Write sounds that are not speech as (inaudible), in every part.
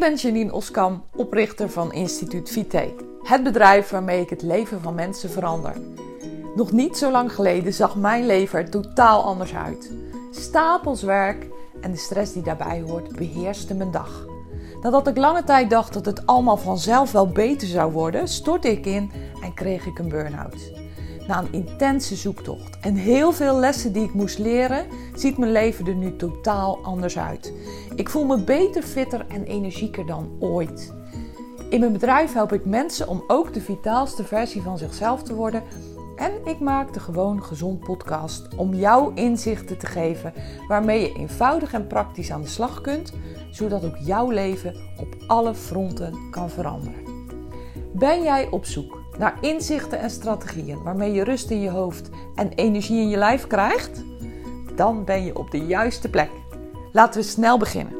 ben Janine Oskam, oprichter van Instituut Vite. Het bedrijf waarmee ik het leven van mensen verander. Nog niet zo lang geleden zag mijn leven er totaal anders uit. Stapels werk en de stress die daarbij hoort beheerste mijn dag. Nadat ik lange tijd dacht dat het allemaal vanzelf wel beter zou worden, stortte ik in en kreeg ik een burn-out. Na een intense zoektocht en heel veel lessen die ik moest leren, ziet mijn leven er nu totaal anders uit. Ik voel me beter, fitter en energieker dan ooit. In mijn bedrijf help ik mensen om ook de vitaalste versie van zichzelf te worden. En ik maak de Gewoon Gezond podcast om jou inzichten te geven waarmee je eenvoudig en praktisch aan de slag kunt, zodat ook jouw leven op alle fronten kan veranderen. Ben jij op zoek naar inzichten en strategieën waarmee je rust in je hoofd en energie in je lijf krijgt? Dan ben je op de juiste plek. Laten we snel beginnen.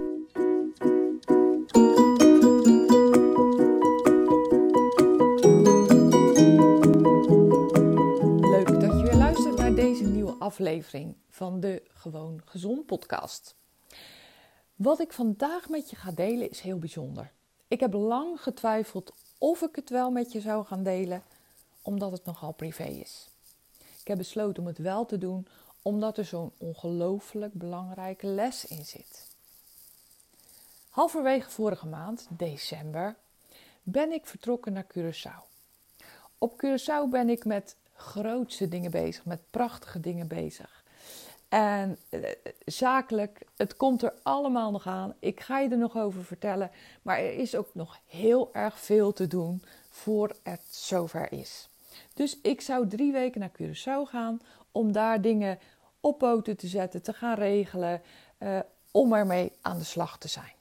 Leuk dat je weer luistert naar deze nieuwe aflevering van de Gewoon Gezond podcast. Wat ik vandaag met je ga delen is heel bijzonder. Ik heb lang getwijfeld of ik het wel met je zou gaan delen, omdat het nogal privé is. Ik heb besloten om het wel te doen, omdat er zo'n ongelooflijk belangrijke les in zit. Halverwege vorige maand, december, ben ik vertrokken naar Curaçao. Op Curaçao ben ik met grootste dingen bezig, met prachtige dingen bezig. En eh, zakelijk, het komt er allemaal nog aan. Ik ga je er nog over vertellen. Maar er is ook nog heel erg veel te doen voor het zover is. Dus ik zou drie weken naar Curaçao gaan om daar dingen op poten te zetten, te gaan regelen, uh, om ermee aan de slag te zijn.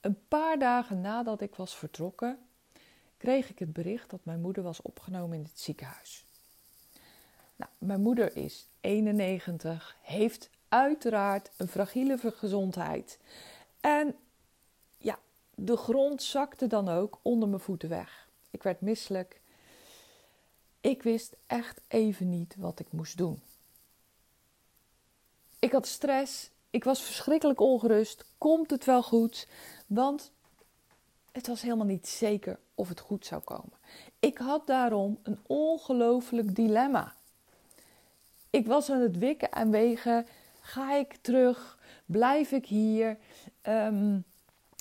Een paar dagen nadat ik was vertrokken, kreeg ik het bericht dat mijn moeder was opgenomen in het ziekenhuis. Nou, mijn moeder is 91, heeft uiteraard een fragiele gezondheid. En ja, de grond zakte dan ook onder mijn voeten weg. Ik werd misselijk. Ik wist echt even niet wat ik moest doen. Ik had stress. Ik was verschrikkelijk ongerust. Komt het wel goed? Want het was helemaal niet zeker of het goed zou komen. Ik had daarom een ongelooflijk dilemma. Ik was aan het wikken en wegen. Ga ik terug? Blijf ik hier? Um,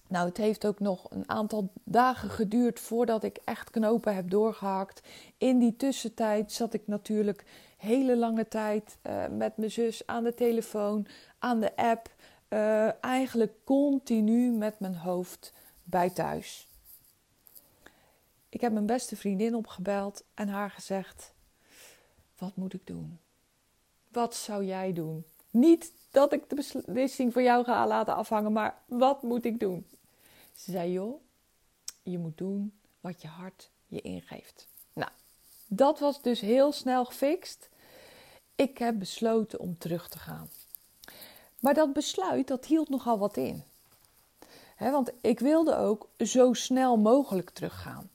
nou, het heeft ook nog een aantal dagen geduurd voordat ik echt knopen heb doorgehakt. In die tussentijd zat ik natuurlijk hele lange tijd uh, met mijn zus aan de telefoon, aan de app. Uh, eigenlijk continu met mijn hoofd bij thuis. Ik heb mijn beste vriendin opgebeld en haar gezegd: Wat moet ik doen? Wat zou jij doen? Niet dat ik de beslissing voor jou ga laten afhangen, maar wat moet ik doen? Ze zei: Joh, je moet doen wat je hart je ingeeft. Nou, dat was dus heel snel gefixt. Ik heb besloten om terug te gaan. Maar dat besluit, dat hield nogal wat in. He, want ik wilde ook zo snel mogelijk teruggaan.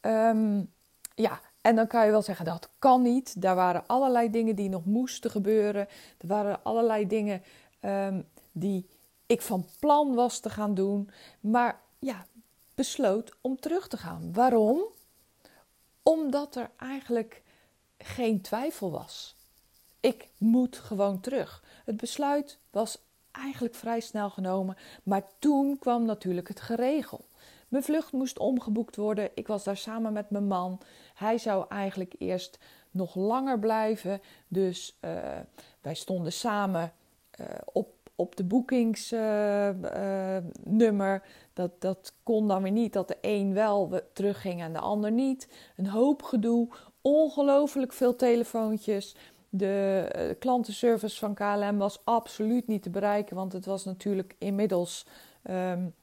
Um, ja, en dan kan je wel zeggen dat kan niet. Daar waren allerlei dingen die nog moesten gebeuren. Er waren allerlei dingen um, die ik van plan was te gaan doen. Maar ja, besloot om terug te gaan. Waarom? Omdat er eigenlijk geen twijfel was. Ik moet gewoon terug. Het besluit was eigenlijk vrij snel genomen, maar toen kwam natuurlijk het geregel. Mijn vlucht moest omgeboekt worden. Ik was daar samen met mijn man. Hij zou eigenlijk eerst nog langer blijven. Dus uh, wij stonden samen uh, op, op de boekingsnummer. Uh, dat, dat kon dan weer niet dat de een wel terugging en de ander niet. Een hoop gedoe. Ongelooflijk veel telefoontjes. De klantenservice van KLM was absoluut niet te bereiken, want het was natuurlijk inmiddels um,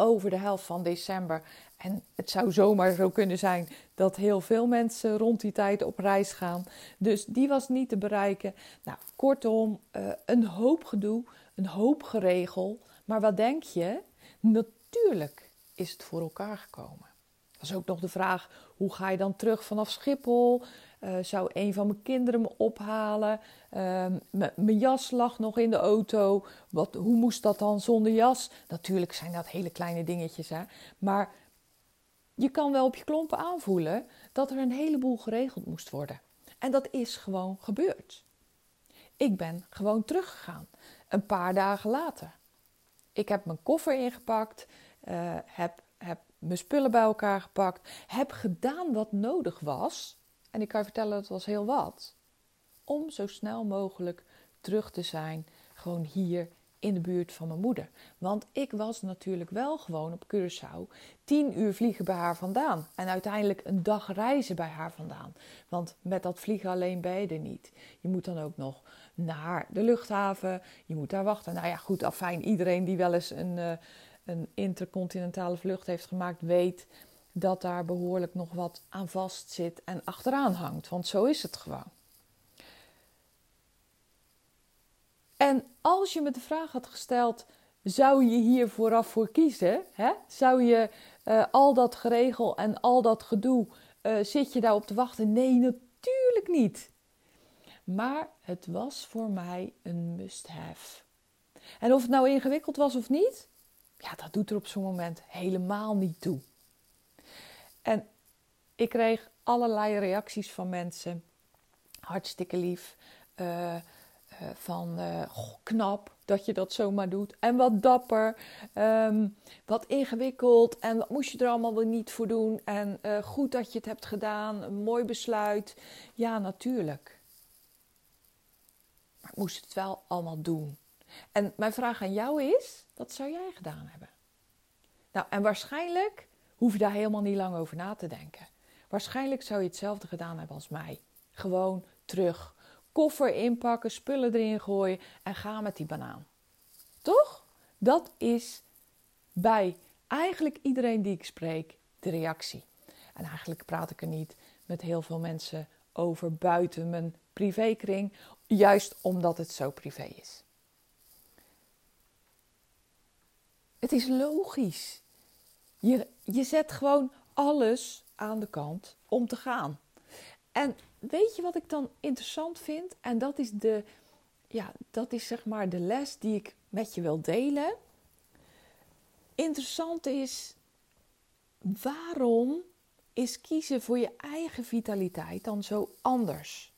over de helft van december. En het zou zomaar zo kunnen zijn dat heel veel mensen rond die tijd op reis gaan. Dus die was niet te bereiken. Nou, kortom, uh, een hoop gedoe, een hoop geregel. Maar wat denk je? Natuurlijk is het voor elkaar gekomen. Dat is ook nog de vraag: hoe ga je dan terug vanaf Schiphol? Uh, zou een van mijn kinderen me ophalen? Ehm, mijn jas lag nog in de auto. Wat, hoe moest dat dan zonder jas? Natuurlijk zijn dat hele kleine dingetjes, hè? Maar je kan wel op je klompen aanvoelen dat er een heleboel geregeld moest worden. En dat is gewoon gebeurd. Ik ben gewoon teruggegaan, een paar dagen later. Ik heb mijn koffer ingepakt, uh, heb, heb mijn spullen bij elkaar gepakt, heb gedaan wat nodig was. En ik kan je vertellen, dat was heel wat. Om zo snel mogelijk terug te zijn, gewoon hier in de buurt van mijn moeder. Want ik was natuurlijk wel gewoon op Curaçao tien uur vliegen bij haar vandaan. En uiteindelijk een dag reizen bij haar vandaan. Want met dat vliegen alleen ben je er niet. Je moet dan ook nog naar de luchthaven. Je moet daar wachten. Nou ja, goed, afijn. Iedereen die wel eens een, uh, een intercontinentale vlucht heeft gemaakt, weet dat daar behoorlijk nog wat aan vast zit en achteraan hangt. Want zo is het gewoon. En als je me de vraag had gesteld, zou je hier vooraf voor kiezen? Hè? Zou je uh, al dat geregel en al dat gedoe, uh, zit je daarop te wachten? Nee, natuurlijk niet. Maar het was voor mij een must-have. En of het nou ingewikkeld was of niet, ja, dat doet er op zo'n moment helemaal niet toe. En ik kreeg allerlei reacties van mensen. Hartstikke lief. Uh, uh, van uh, knap dat je dat zomaar doet. En wat dapper. Um, wat ingewikkeld. En wat moest je er allemaal wel niet voor doen. En goed dat je het hebt gedaan. Mooi besluit. Ja, natuurlijk. Maar ik moest het wel allemaal doen. En mijn vraag aan jou is: wat zou jij gedaan hebben? Nou, en waarschijnlijk hoef je daar helemaal niet lang over na te denken. Waarschijnlijk zou je hetzelfde gedaan hebben als mij. Gewoon terug koffer inpakken, spullen erin gooien en ga met die banaan. Toch? Dat is bij eigenlijk iedereen die ik spreek de reactie. En eigenlijk praat ik er niet met heel veel mensen over buiten mijn privékring, juist omdat het zo privé is. Het is logisch. Je, je zet gewoon alles aan de kant om te gaan. En weet je wat ik dan interessant vind? En dat is de, ja, dat is zeg maar de les die ik met je wil delen. Interessant is, waarom is kiezen voor je eigen vitaliteit dan zo anders?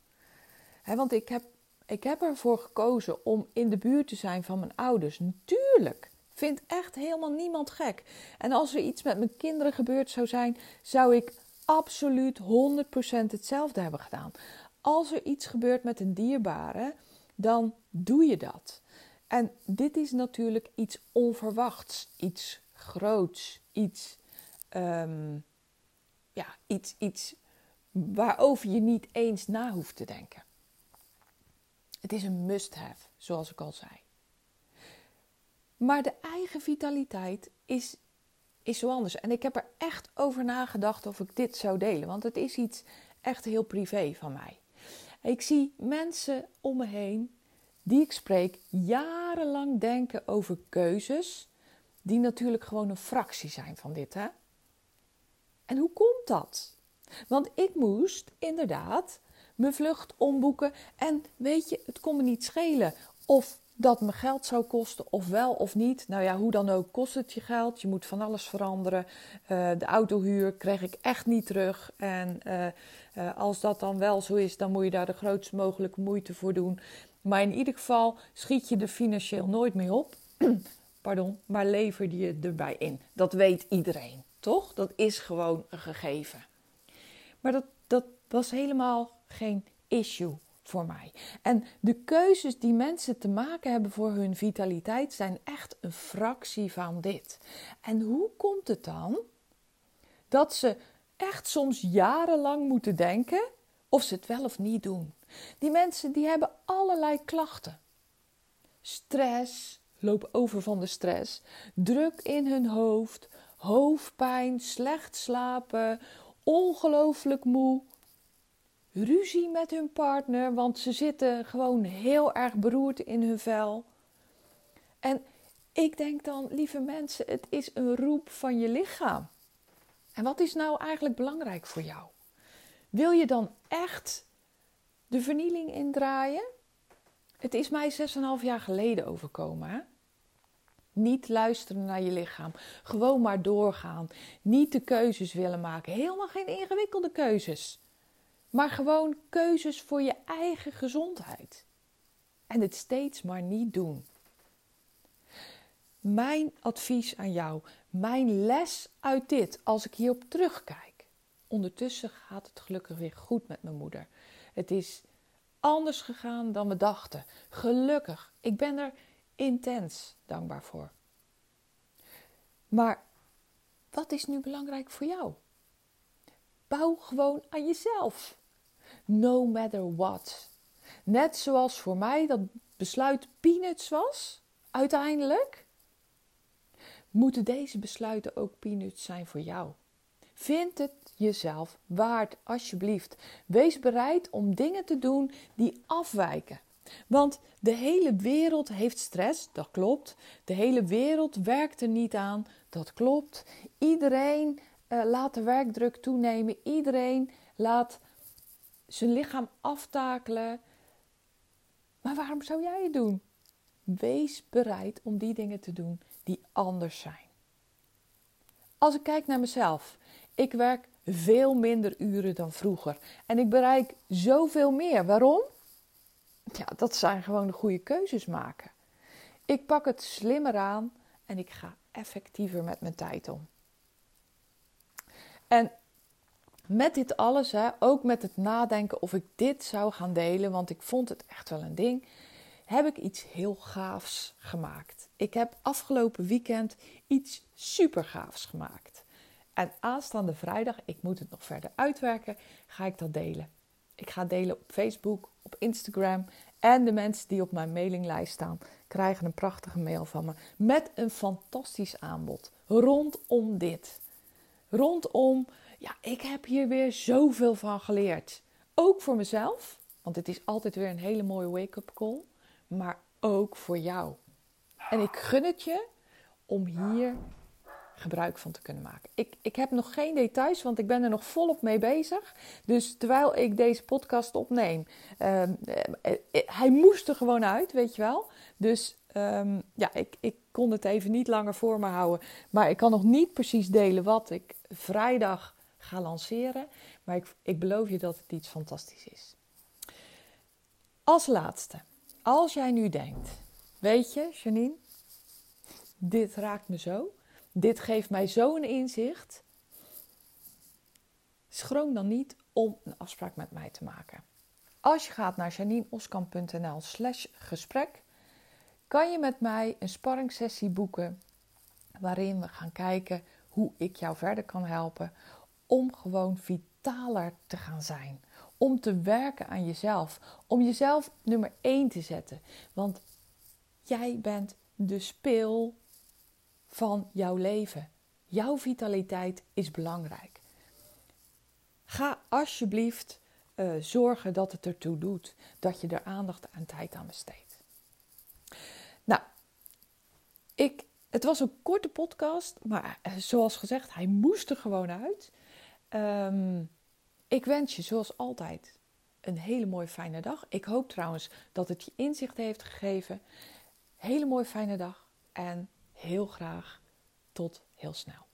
want ik heb, ik heb ervoor gekozen om in de buurt te zijn van mijn ouders. Natuurlijk, vindt echt helemaal niemand gek. En als er iets met mijn kinderen gebeurd zou zijn, zou ik absoluut 100% hetzelfde hebben gedaan. Als er iets gebeurt met een dierbare, dan doe je dat. En dit is natuurlijk iets onverwachts, iets groots, iets, um, ja, iets, iets waarover je niet eens na hoeft te denken. Het is een must-have, zoals ik al zei. Maar de eigen vitaliteit is is zo anders. En ik heb er echt over nagedacht of ik dit zou delen, want het is iets echt heel privé van mij. Ik zie mensen om me heen die ik spreek jarenlang denken over keuzes die natuurlijk gewoon een fractie zijn van dit, hè? En hoe komt dat? Want ik moest inderdaad mijn vlucht omboeken en weet je, het kon me niet schelen of dat me geld zou kosten, of wel of niet. Nou ja, hoe dan ook kost het je geld. Je moet van alles veranderen. Uh, de autohuur kreeg ik echt niet terug. En uh, uh, als dat dan wel zo is, dan moet je daar de grootst mogelijke moeite voor doen. Maar in ieder geval schiet je er financieel nooit mee op. (clears throat) Pardon, maar lever je erbij in. Dat weet iedereen, toch? Dat is gewoon een gegeven. Maar dat, dat was helemaal geen issue voor mij. En de keuzes die mensen te maken hebben voor hun vitaliteit zijn echt een fractie van dit. En hoe komt het dan dat ze echt soms jarenlang moeten denken of ze het wel of niet doen? Die mensen die hebben allerlei klachten. Stress, loop over van de stress, druk in hun hoofd, hoofdpijn, slecht slapen, ongelooflijk moe, ruzie met hun partner, want ze zitten gewoon heel erg beroerd in hun vel. En ik denk dan, lieve mensen, het is een roep van je lichaam. En wat is nou eigenlijk belangrijk voor jou? Wil je dan echt de vernieling indraaien? Het is mij 6,5 jaar geleden overkomen. Niet luisteren naar je lichaam. Gewoon maar doorgaan. Niet de keuzes willen maken. Helemaal geen ingewikkelde keuzes. Maar gewoon keuzes voor je eigen gezondheid. En het steeds maar niet doen. Mijn advies aan jou, mijn les uit dit, als ik hierop terugkijk. Ondertussen gaat het gelukkig weer goed met mijn moeder. Het is anders gegaan dan we dachten. Gelukkig, ik ben er intens dankbaar voor. Maar wat is nu belangrijk voor jou? Bouw gewoon aan jezelf. No matter what. Net zoals voor mij dat besluit peanuts was, uiteindelijk, moeten deze besluiten ook peanuts zijn voor jou. Vind het jezelf waard, alsjeblieft. Wees bereid om dingen te doen die afwijken. Want de hele wereld heeft stress, dat klopt. De hele wereld werkt er niet aan, dat klopt. Iedereen uh, laat de werkdruk toenemen. Iedereen laat zijn lichaam aftakelen. Maar waarom zou jij het doen? Wees bereid om die dingen te doen die anders zijn. Als ik kijk naar mezelf, ik werk veel minder uren dan vroeger en ik bereik zoveel meer. Waarom? Ja, dat zijn gewoon de goede keuzes maken. Ik pak het slimmer aan en ik ga effectiever met mijn tijd om. En met dit alles, hè, ook met het nadenken of ik dit zou gaan delen, want ik vond het echt wel een ding, heb ik iets heel gaafs gemaakt. Ik heb afgelopen weekend iets super gaafs gemaakt. En aanstaande vrijdag, ik moet het nog verder uitwerken, ga ik dat delen. Ik ga delen op Facebook, op Instagram. En de mensen die op mijn mailinglijst staan, krijgen een prachtige mail van me. Met een fantastisch aanbod rondom dit. Rondom, ja, ik heb hier weer zoveel van geleerd. Ook voor mezelf, want het is altijd weer een hele mooie wake-up call. Maar ook voor jou. En ik gun het je om hier gebruik van te kunnen maken. Ik, ik heb nog geen details, want ik ben er nog volop mee bezig. Dus terwijl ik deze podcast opneem, uh, hij moest er gewoon uit, weet je wel. Dus um, ja, ik, ik kon het even niet langer voor me houden. Maar ik kan nog niet precies delen wat ik vrijdag ga lanceren. Maar ik, ik beloof je dat het iets fantastisch is. Als laatste, als jij nu denkt, weet je, Janine, dit raakt me zo. Dit geeft mij zo'n inzicht. Schroom dan niet om een afspraak met mij te maken. Als je gaat naar janineoskamp.nl slash gesprek, kan je met mij een sparringssessie boeken waarin we gaan kijken hoe ik jou verder kan helpen om gewoon vitaler te gaan zijn. Om te werken aan jezelf. Om jezelf nummer 1 te zetten. Want jij bent de speel van jouw leven. Jouw vitaliteit is belangrijk. Ga alsjeblieft uh, zorgen dat het ertoe doet dat je er aandacht en tijd aan besteedt. Nou, ik, het was een korte podcast, maar uh, zoals gezegd, hij moest er gewoon uit. Um, ik wens je zoals altijd een hele mooie fijne dag. Ik hoop trouwens dat het je inzicht heeft gegeven. Hele mooie fijne dag en heel graag tot heel snel.